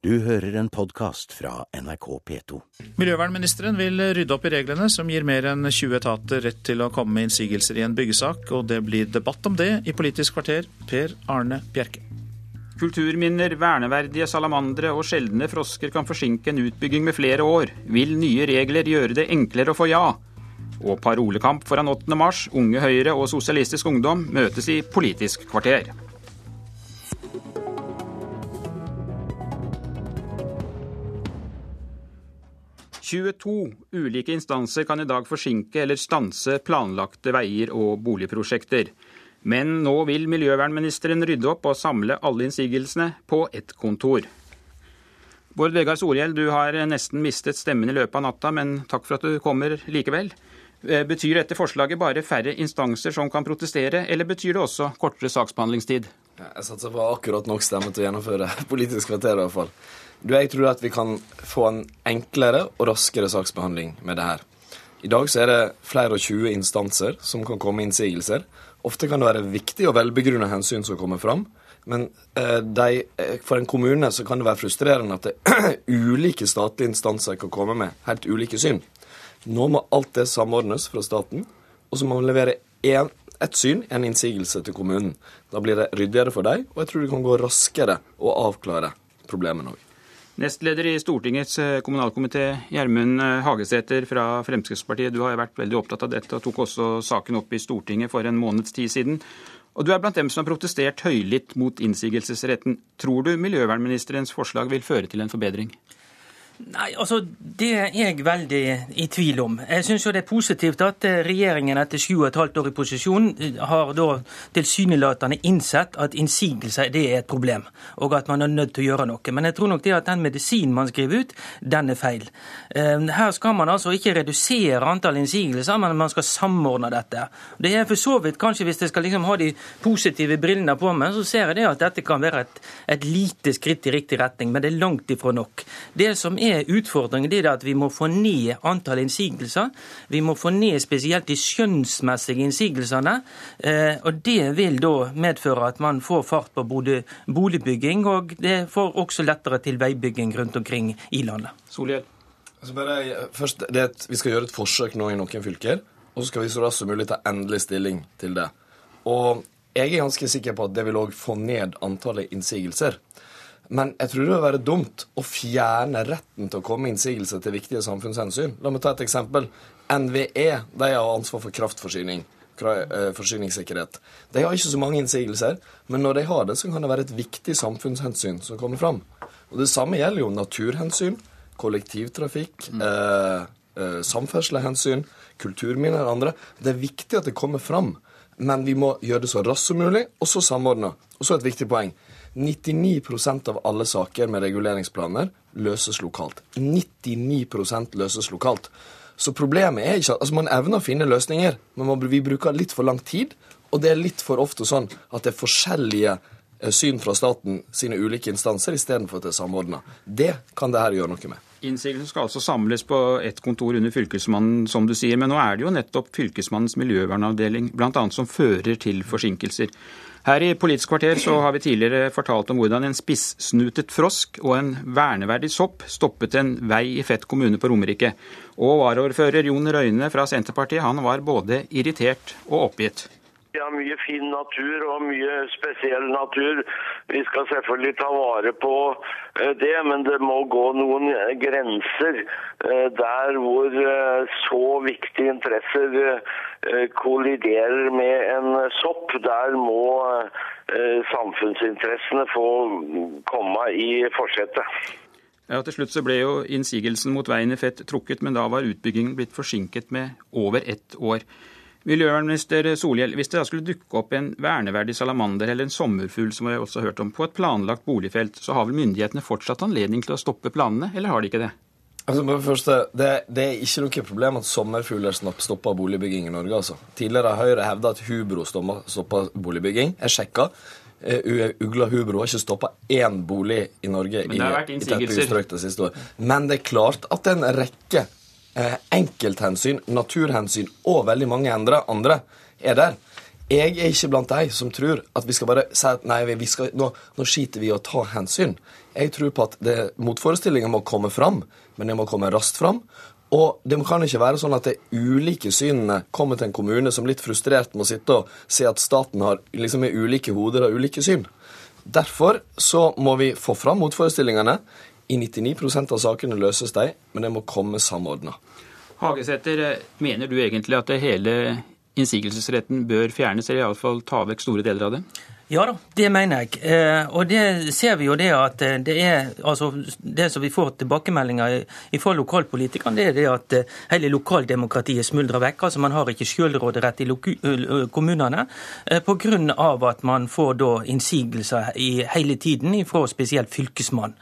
Du hører en podkast fra NRK P2. Miljøvernministeren vil rydde opp i reglene som gir mer enn 20 etater rett til å komme med innsigelser i en byggesak, og det blir debatt om det i Politisk kvarter. Per Arne Bjerke. Kulturminner, verneverdige salamandere og sjeldne frosker kan forsinke en utbygging med flere år. Vil nye regler gjøre det enklere å få ja? Og parolekamp foran 8. mars. Unge Høyre og Sosialistisk Ungdom møtes i Politisk kvarter. «22 ulike instanser kan i dag forsinke eller stanse planlagte veier og boligprosjekter. Men nå vil miljøvernministeren rydde opp og samle alle innsigelsene på ett kontor. Bård Vegar Solhjell, du har nesten mistet stemmen i løpet av natta, men takk for at du kommer likevel. Eh, betyr dette forslaget bare færre instanser som kan protestere, eller betyr det også kortere saksbehandlingstid? Jeg satser på akkurat nok stemme til å gjennomføre Politisk kvarter, i hvert fall. Du, Jeg tror at vi kan få en enklere og raskere saksbehandling med det her. I dag så er det flere og 20 instanser som kan komme med innsigelser. Ofte kan det være viktig og velbegrunna hensyn som kommer fram. Men eh, de, eh, for en kommune så kan det være frustrerende at det, ulike statlige instanser kan komme med helt ulike syn. Nå må alt det samordnes fra staten, og så må man levere en, ett syn, en innsigelse til kommunen. Da blir det ryddigere for dem, og jeg tror det kan gå raskere å avklare problemene òg. Nestleder i Stortingets eh, kommunalkomité, Gjermund eh, Hagesæter fra Fremskrittspartiet. Du har vært veldig opptatt av dette og tok også saken opp i Stortinget for en måneds tid siden. Og du er blant dem som har protestert høylytt mot innsigelsesretten. Tror du miljøvernministerens forslag vil føre til en forbedring? Nei, altså Det er jeg veldig i tvil om. Jeg syns det er positivt at eh, regjeringen etter sju og et halvt år i posisjon eh, har da tilsynelatende innsett at innsigelser det er et problem, og at man er nødt til å gjøre noe. Men jeg tror nok det at den medisinen man skriver ut, den er feil. Eh, her skal man altså ikke redusere antall innsigelser, men man skal samordne dette. Det er for så vidt, kanskje Hvis jeg skal liksom ha de positive brillene på meg, så ser jeg det at dette kan være et, et lite skritt i riktig retning, men det er langt ifra nok. Det som er er utfordringen det er at vi må få ned antall innsigelser. Vi må få ned spesielt de skjønnsmessige innsigelsene. Eh, og Det vil da medføre at man får fart på både boligbygging, og det får også lettere til veibygging rundt omkring i landet. Solhjell. Altså bare, først, et, vi skal gjøre et forsøk nå i noen fylker, og så skal vi så raskt som mulig ta endelig stilling til det. Og jeg er ganske sikker på at det vil òg få ned antallet innsigelser. Men jeg tror det vil være dumt å fjerne retten til å komme med innsigelse til viktige samfunnshensyn. La meg ta et eksempel. NVE de har ansvar for kraftforsyning. Eh, forsyningssikkerhet. De har ikke så mange innsigelser, men når de har det, så kan det være et viktig samfunnshensyn som kommer fram. Og Det samme gjelder jo naturhensyn, kollektivtrafikk, mm. eh, eh, samferdselshensyn, kulturminner og andre. Det er viktig at det kommer fram, men vi må gjøre det så raskt som mulig, og så samordna. Og så et viktig poeng. 99% av alle saker med reguleringsplaner løses lokalt. 99% løses lokalt. Så problemet er ikke at altså Man evner å finne løsninger, men vi bruker litt for lang tid. Og det er litt for ofte sånn at det er forskjellige eh, syn fra staten sine ulike instanser istedenfor at det er samordna. Det kan det her gjøre noe med. Innsigelsen skal altså samles på ett kontor under Fylkesmannen, som du sier. Men nå er det jo nettopp Fylkesmannens miljøvernavdeling bl.a. som fører til forsinkelser. Her i Politisk kvarter så har vi tidligere fortalt om hvordan en spissnutet frosk og en verneverdig sopp stoppet en vei i Fett kommune på Romerike. Og varaordfører Jon Røyne fra Senterpartiet han var både irritert og oppgitt. Vi har mye fin natur og mye spesiell natur. Vi skal selvfølgelig ta vare på eh, det, men det må gå noen grenser eh, der hvor eh, så viktige interesser kolliderer med en sopp. Der må samfunnsinteressene få komme i forsetet. Ja, Til slutt så ble jo innsigelsen mot veien i Fett trukket, men da var utbyggingen blitt forsinket med over ett år. Miljøvernminister Solhjell, hvis det da skulle dukke opp en verneverdig salamander eller en sommerfugl, som vi også har hørt om, på et planlagt boligfelt, så har vel myndighetene fortsatt anledning til å stoppe planene, eller har de ikke det? Altså, det, første, det, det, er ikke noe problem at sommerfugler stopper boligbygging i Norge. altså. Tidligere har Høyre hevda at hubro stopper boligbygging. Jeg sjekka. Uh, ugla hubro har ikke stoppa én bolig i Norge i, i strøk det siste året. Men det er klart at en rekke eh, enkelthensyn, naturhensyn og veldig mange andre, andre er der. Jeg er ikke blant de som tror at vi skal bare si at nei, skal, nå, nå skiter vi i å ta hensyn. Jeg tror på at motforestillinger må komme fram, men de må komme raskt fram. Og det kan ikke være sånn at de ulike synene kommer til en kommune som litt frustrert må sitte og se at staten har liksom med ulike hoder og ulike syn. Derfor så må vi få fram motforestillingene. I 99% av sakene løses de, men det må komme samordna. Hagesæter, mener du egentlig at hele innsigelsesretten bør fjernes, eller iallfall ta vekk store deler av det? Ja da, det mener jeg. Eh, og det ser vi jo det at eh, det er altså Det som vi får tilbakemeldinger fra lokalpolitikerne, det er det at eh, hele lokaldemokratiet smuldrer vekk. altså Man har ikke sjølråderett i kommunene pga. at man får da innsigelser i hele tiden fra spesielt fylkesmannen.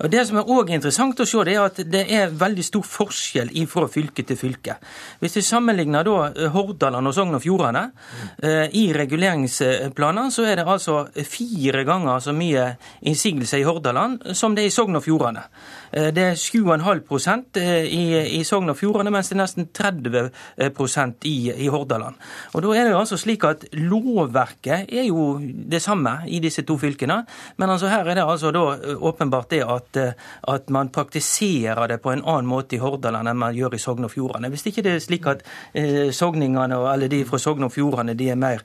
Og Det som er også interessant å se, det er at det er veldig stor forskjell fra fylke til fylke. Hvis vi sammenligner da Hordaland og Sogn og Fjordane i reguleringsplaner, så er det altså fire ganger så mye innsigelser i Hordaland som det er i Sogn og Fjordane. Eh, det er 7,5 eh, i, i Sogn og Fjordane, mens det er nesten 30 eh, i, i Hordaland. Og Da er det jo altså slik at Lovverket er jo det samme i disse to fylkene, men altså her er det altså da åpenbart det at, at man praktiserer det på en annen måte i Hordaland enn man gjør i Sogn og Fjordane. Hvis ikke det er slik at eh, sogningene, eller de fra Sogn og Fjordane de er mer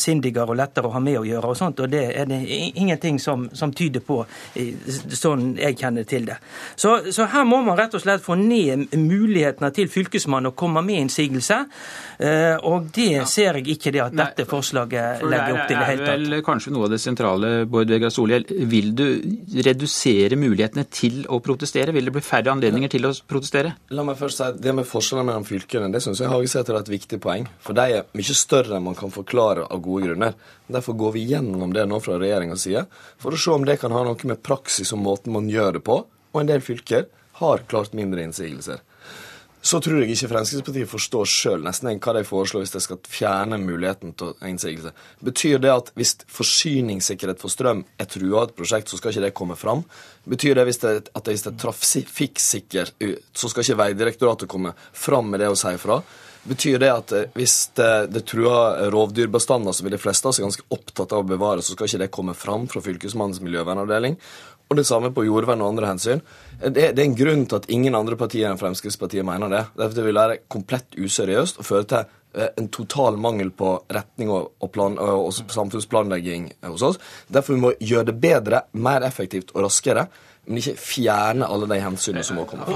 sindigere og lettere å ha med å gjøre, og sånt, og det er det ingenting som, som tyder på, sånn jeg kjenner til det. Så, så, her må man rett og slett få ned mulighetene til Fylkesmannen å komme med innsigelse. Eh, og det ja. ser jeg ikke det at Nei, dette forslaget legger opp til i det hele tatt. Det er vel kanskje noe av det sentrale, Bård Vegar Solhjell. Vil du redusere mulighetene til å protestere? Vil det bli færre anledninger til å protestere? La meg først si at Det med forskjellene mellom fylkene det synes jeg Hagesæter er et viktig poeng. For de er mye større enn man kan forklare av gode grunner. Derfor går vi gjennom det nå fra regjeringas side, for å se om det kan ha noe med praksis og måten man gjør det på. Og en del fylker har klart mindre innsigelser. Så tror jeg ikke Fremskrittspartiet forstår sjøl nesten hva de foreslår hvis de skal fjerne muligheten til innsigelse. Betyr det at hvis forsyningssikkerhet for strøm er trua av et prosjekt, så skal ikke det komme fram? Betyr det, det at hvis det er trafikksikker, så skal ikke Vegdirektoratet komme fram med det og si fra? Betyr det at eh, hvis det, det truer rovdyrbestander, som de fleste av oss er ganske opptatt av å bevare, så skal ikke det komme fram fra Fylkesmannens miljøvernavdeling? Og det samme på jordvern og andre hensyn. Det, det, er en grunn til at ingen andre partier enn Fremskrittspartiet mener det. Det vil være komplett useriøst og føre til eh, en total mangel på retning og, og, plan, og samfunnsplanlegging hos oss. Derfor vi må gjøre det bedre, mer effektivt og raskere men ikke fjerne alle de hensynene som må komme.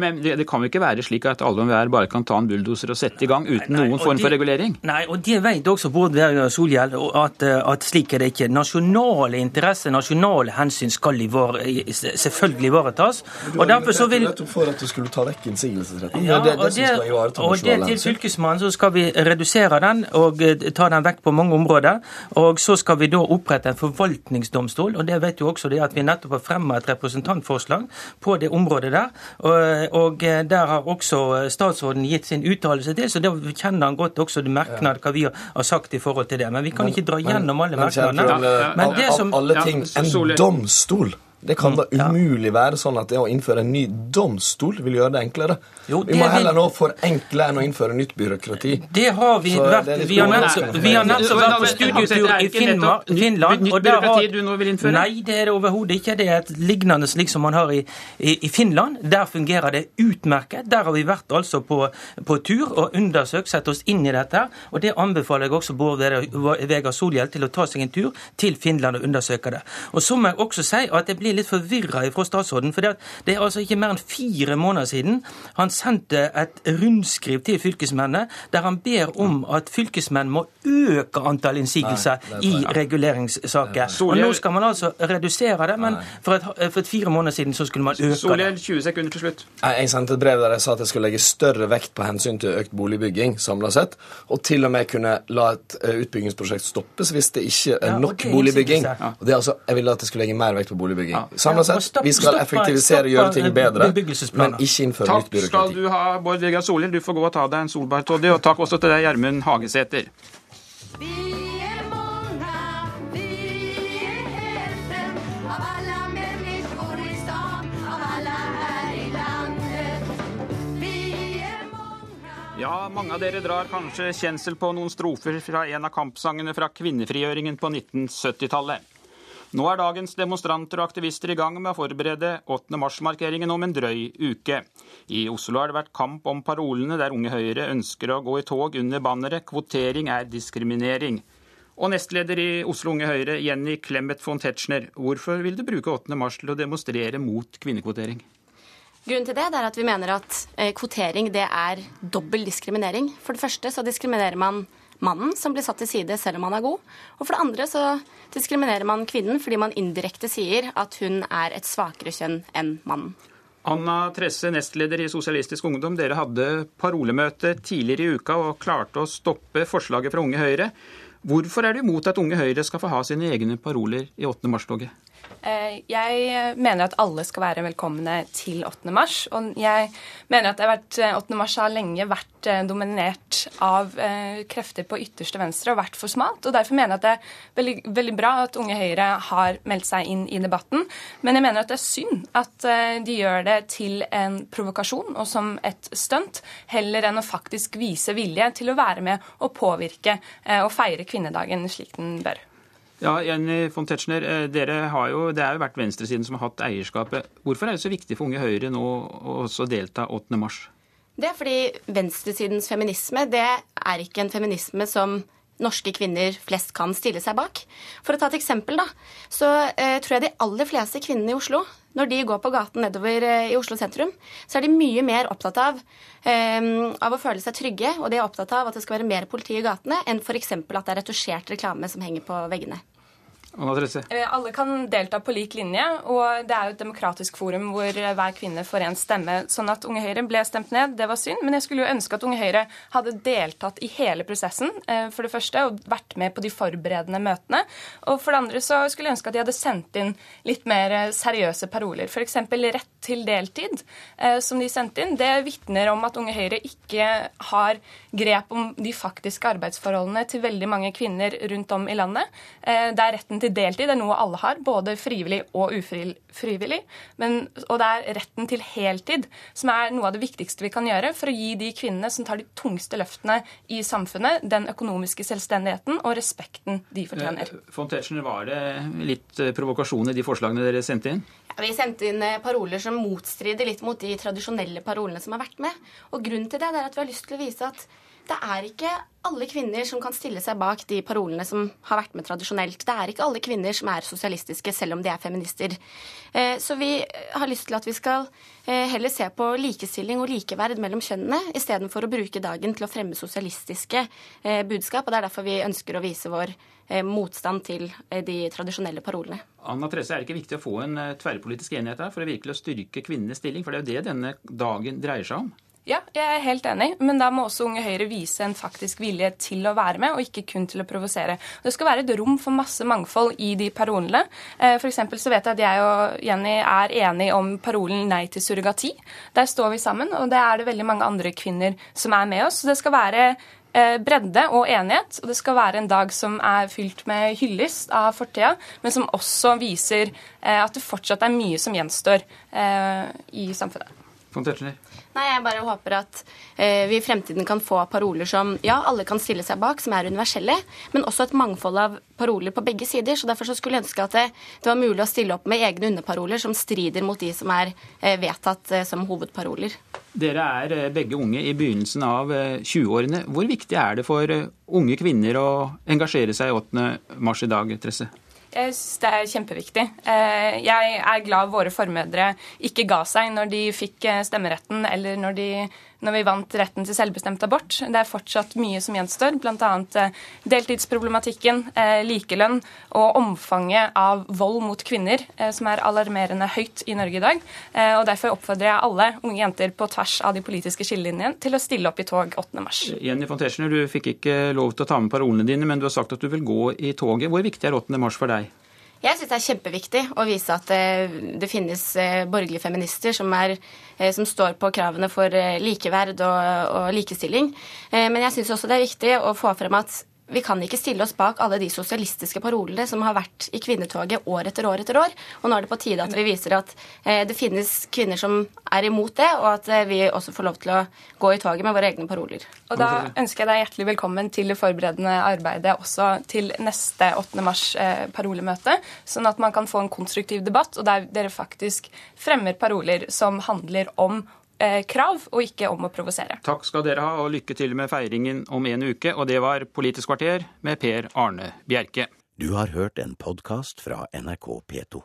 Men det kan jo ikke være slik at alle og enhver bare kan ta en bulldoser og sette i gang uten nei, nei, noen form for regulering? Nei, og det vet også Bård Vegar Solhjell, at, at, slik er det ikke. Nasjonale interesser, nasjonale hensyn skal selvfølgelig ivaretas. Og derfor så vil Nettopp for at du skulle ta vekk innsigelsesretten. Ja, det det, det Og det til Fylkesmannen så skal vi redusere den og eh, ta den vekk på mange områder. Og så skal vi da opprette en forvaltningsdomstol, og det vet jo også det at vi nettopp har fremmet et representantforslag representantforslag på det området der. Og, og der har også statsråden gitt sin uttalelse til, så da kjenner han godt også det merknad hva vi har sagt i forhold til det. Men vi kan ikke dra gjennom alle merknadene. Men det som Alle ting, en domstol det kan da mm, umulig være sånn at det å innføre en ny domstol vil gjøre det enklere. Jo, det vi må heller nå forenkle enn å innføre nytt byråkrati. Det har vi Så vært. Vi har nettopp vært på studietur i Finnmark, Finland. Nytt byråkrati du nå vil innføre? Nei, det er det overhodet ikke. Det er et lignende slik som man har i, i, i, Finland. Der fungerer det utmerket. Der har vi vært altså på, på tur og undersøkt, sett oss inn i dette. Og det anbefaler jeg også Bård Vegar Solhjell til å ta seg en tur til Finland og undersøke det. Og så må jeg også si at det blir litt forvirra fra statsråden. For det er altså ikke mer enn fire måneder siden han sendte et rundskriv til fylkesmennene der han ber om at fylkesmenn må øke antall innsigelser i reguleringssaker. Og nå skal man altså redusere det, men for et, for et fire måneder siden så skulle man øke Solhjell, 20 sekunder til slutt. Jeg sendte et brev der jeg sa at jeg skulle legge større vekt på hensyn til økt boligbygging samla sett, og til og med kunne la et eh, utbyggingsprosjekt stoppes hvis det ikke er nok boligbygging. Og det er altså, Jeg ville at jeg skulle legge mer vekt på boligbygging. Samla sett, vi skal effektivisere og gjøre ting bedre, men ikke innføre nytt byråkrati. Takk skal du ha, Bård Vegar Solhjell. Du får gå og ta deg en solbærtoddy. Og takk også til deg, Gjermund Hagesæter. Ja, mange av dere drar kanskje kjensel på noen strofer fra en av kampsangene fra kvinnefrigjøringen på 1970-tallet. Nå er dagens demonstranter og aktivister i gang med å forberede 8. mars-markeringen om en drøy uke. I Oslo har det vært kamp om parolene der Unge Høyre ønsker å gå i tog under banneret 'Kvotering er diskriminering'. Og nestleder i Oslo Unge Høyre, Jenny Clemet von Tetzschner, hvorfor vil du bruke 8. mars til å demonstrere mot kvinnekvotering? Grunnen til det er at vi mener at eh, kvotering det er dobbel diskriminering. For det første så diskriminerer man mannen som blir satt til side selv om han er god. Og for det andre så diskriminerer man kvinnen fordi man indirekte sier at hun er et svakere kjønn enn mannen. Anna Tresse, nestleder i Sosialistisk Ungdom. Dere hadde parolemøte tidligere i uka og klarte å stoppe forslaget fra Unge Høyre. Hvorfor er du imot at Unge Høyre skal få ha sine egne paroler i 8. mars-toget? Eh, jeg mener at alle skal være velkomne til 8. mars. Og jeg mener at 8. Eh, mars har lenge vært eh, dominert av krefter på ytterste venstre og vært for smalt. og Derfor mener jeg at det er veldig, veldig bra at Unge Høyre har meldt seg inn i debatten. Men jeg mener at det er synd at de gjør det til en provokasjon og som et stunt, heller enn å faktisk vise vilje til å være med og påvirke og feire kvinnedagen slik den bør. Ja, Jenny von Tetzschner, eh, dere har jo, Det er jo vært venstresiden som har hatt eierskapet. Hvorfor er det så viktig for Unge Høyre nå å også delta 8. mars? Det er fordi venstresidens feminisme det er ikke en feminisme som norske kvinner flest kan stille seg bak. For å ta et eksempel, da, så eh, tror jeg de aller fleste kvinnene i Oslo, når de går på gaten nedover eh, i Oslo sentrum, så er de mye mer opptatt av, eh, av å føle seg trygge, og de er opptatt av at det skal være mer politi i gatene enn f.eks. at det er retusjert reklame som henger på veggene. Eh, alle kan delta på lik linje, og det er jo et demokratisk forum hvor hver kvinne får en stemme. Sånn at Unge Høyre ble stemt ned, det var synd, men jeg skulle jo ønske at Unge Høyre hadde deltatt i hele prosessen, eh, for det første, og vært med på de forberedende møtene. Og for det andre så skulle jeg ønske at de hadde sendt inn litt mer eh, seriøse paroler. F.eks. rett til deltid, som de sendte inn. Det vitner om at Unge Høyre ikke har grep om de faktiske arbeidsforholdene til veldig mange kvinner rundt om i landet. Det er retten til til deltid er noe alle har, både frivillig og ufrivillig. Men, og det er retten til heltid som er noe av det viktigste vi kan gjøre for å gi de kvinnene som tar de tungste løftene i samfunnet, den økonomiske selvstendigheten og respekten de fortjener. Von Tetzschner, var det litt eh, provokasjon i de forslagene dere sendte inn? Ja, vi sendte inn eh, paroler som motstrider litt mot de tradisjonelle parolene som har vært med. Og grunnen til det er at vi har lyst til å vise at det er ikke alle kvinner som kan stille seg bak de parolene som har vært med tradisjonelt. Det er ikke alle kvinner som er sosialistiske, selv om de er feminister. Eh, så vi har lyst til at vi skal eh, heller se på likestilling og likeverd mellom kjønnene, istedenfor å bruke dagen til å fremme sosialistiske eh, budskap. og Det er derfor vi ønsker å vise vår motstand til de tradisjonelle parolene. Anna Therese, Er det ikke viktig å få en tverrpolitisk enighet her for å virkelig styrke kvinnenes stilling? For det er jo det denne dagen dreier seg om. Ja, jeg er helt enig, men da må også Unge Høyre vise en faktisk vilje til å være med, og ikke kun til å provosere. Det skal være et rom for masse mangfold i de parolene. F.eks. for så vet jeg at jeg og Jenny er enige om parolen 'Nei til surrogati'. Der står vi sammen, og det er det veldig mange andre kvinner som er med oss. Så det skal være eh, bredde og enighet, og det skal være en dag som er fylt med hyllest av fortida, men som også viser eh, at det fortsatt er mye som gjenstår i samfunnet. Nei, Jeg bare håper at eh, vi i fremtiden kan få paroler som ja, alle kan stille seg bak, som er universelle, men også et mangfold av paroler på begge sider. så Derfor så skulle jeg ønske at det, det, var mulig å stille opp med egne underparoler som strider mot de som er eh, vedtatt eh, som hovedparoler. Dere er eh, begge unge i begynnelsen av 20-årene. Eh, Hvor viktig er det for eh, unge kvinner å engasjere seg i 8. mars i dag, Tresse? Jeg synes det er kjempeviktig. Eh, jeg er glad våre formødre ikke ga seg når de fikk eh, stemmeretten, eller når de når vi vant retten til selvbestemt abort. Det er fortsatt mye som gjenstår, bl.a. Eh, deltidsproblematikken, eh, likelønn og omfanget av vold mot kvinner, eh, som er alarmerende høyt i Norge i dag. Og Derfor oppfordrer jeg alle unge jenter på tvers av de politiske skillelinjene til å stille opp i tog 8. mars. Jenny von du fikk ikke lov til å ta med parolene dine, men du har sagt at du vil gå i toget. Hvor viktig er 8. mars for deg? Jeg syns det er kjempeviktig å vise at det, det finnes eh, borgerlige feminister som, er, eh, som, står på kravene for eh, likeverd og, og likestilling. Men jeg syns også det er viktig å få frem at vi kan ikke stille oss bak alle de sosialistiske parolene som har vært i kvinnetoget år etter år etter år. Og nå er det på tide at vi viser at eh, det finnes kvinner som er imot det, og at eh, vi også får lov til å gå i toget med våre egne paroler. Og da ønsker jeg deg hjertelig velkommen til det forberedende arbeidet også til neste 8. mars eh, parolemøte, sånn at man kan få en konstruktiv debatt, og der dere faktisk fremmer paroler som handler om krav, og ikke om å provosere. Takk skal dere ha, og lykke til med feiringen om en uke. Og det var Politisk kvarter med Per Arne Bjerke. Du har hørt en podkast fra NRK P2.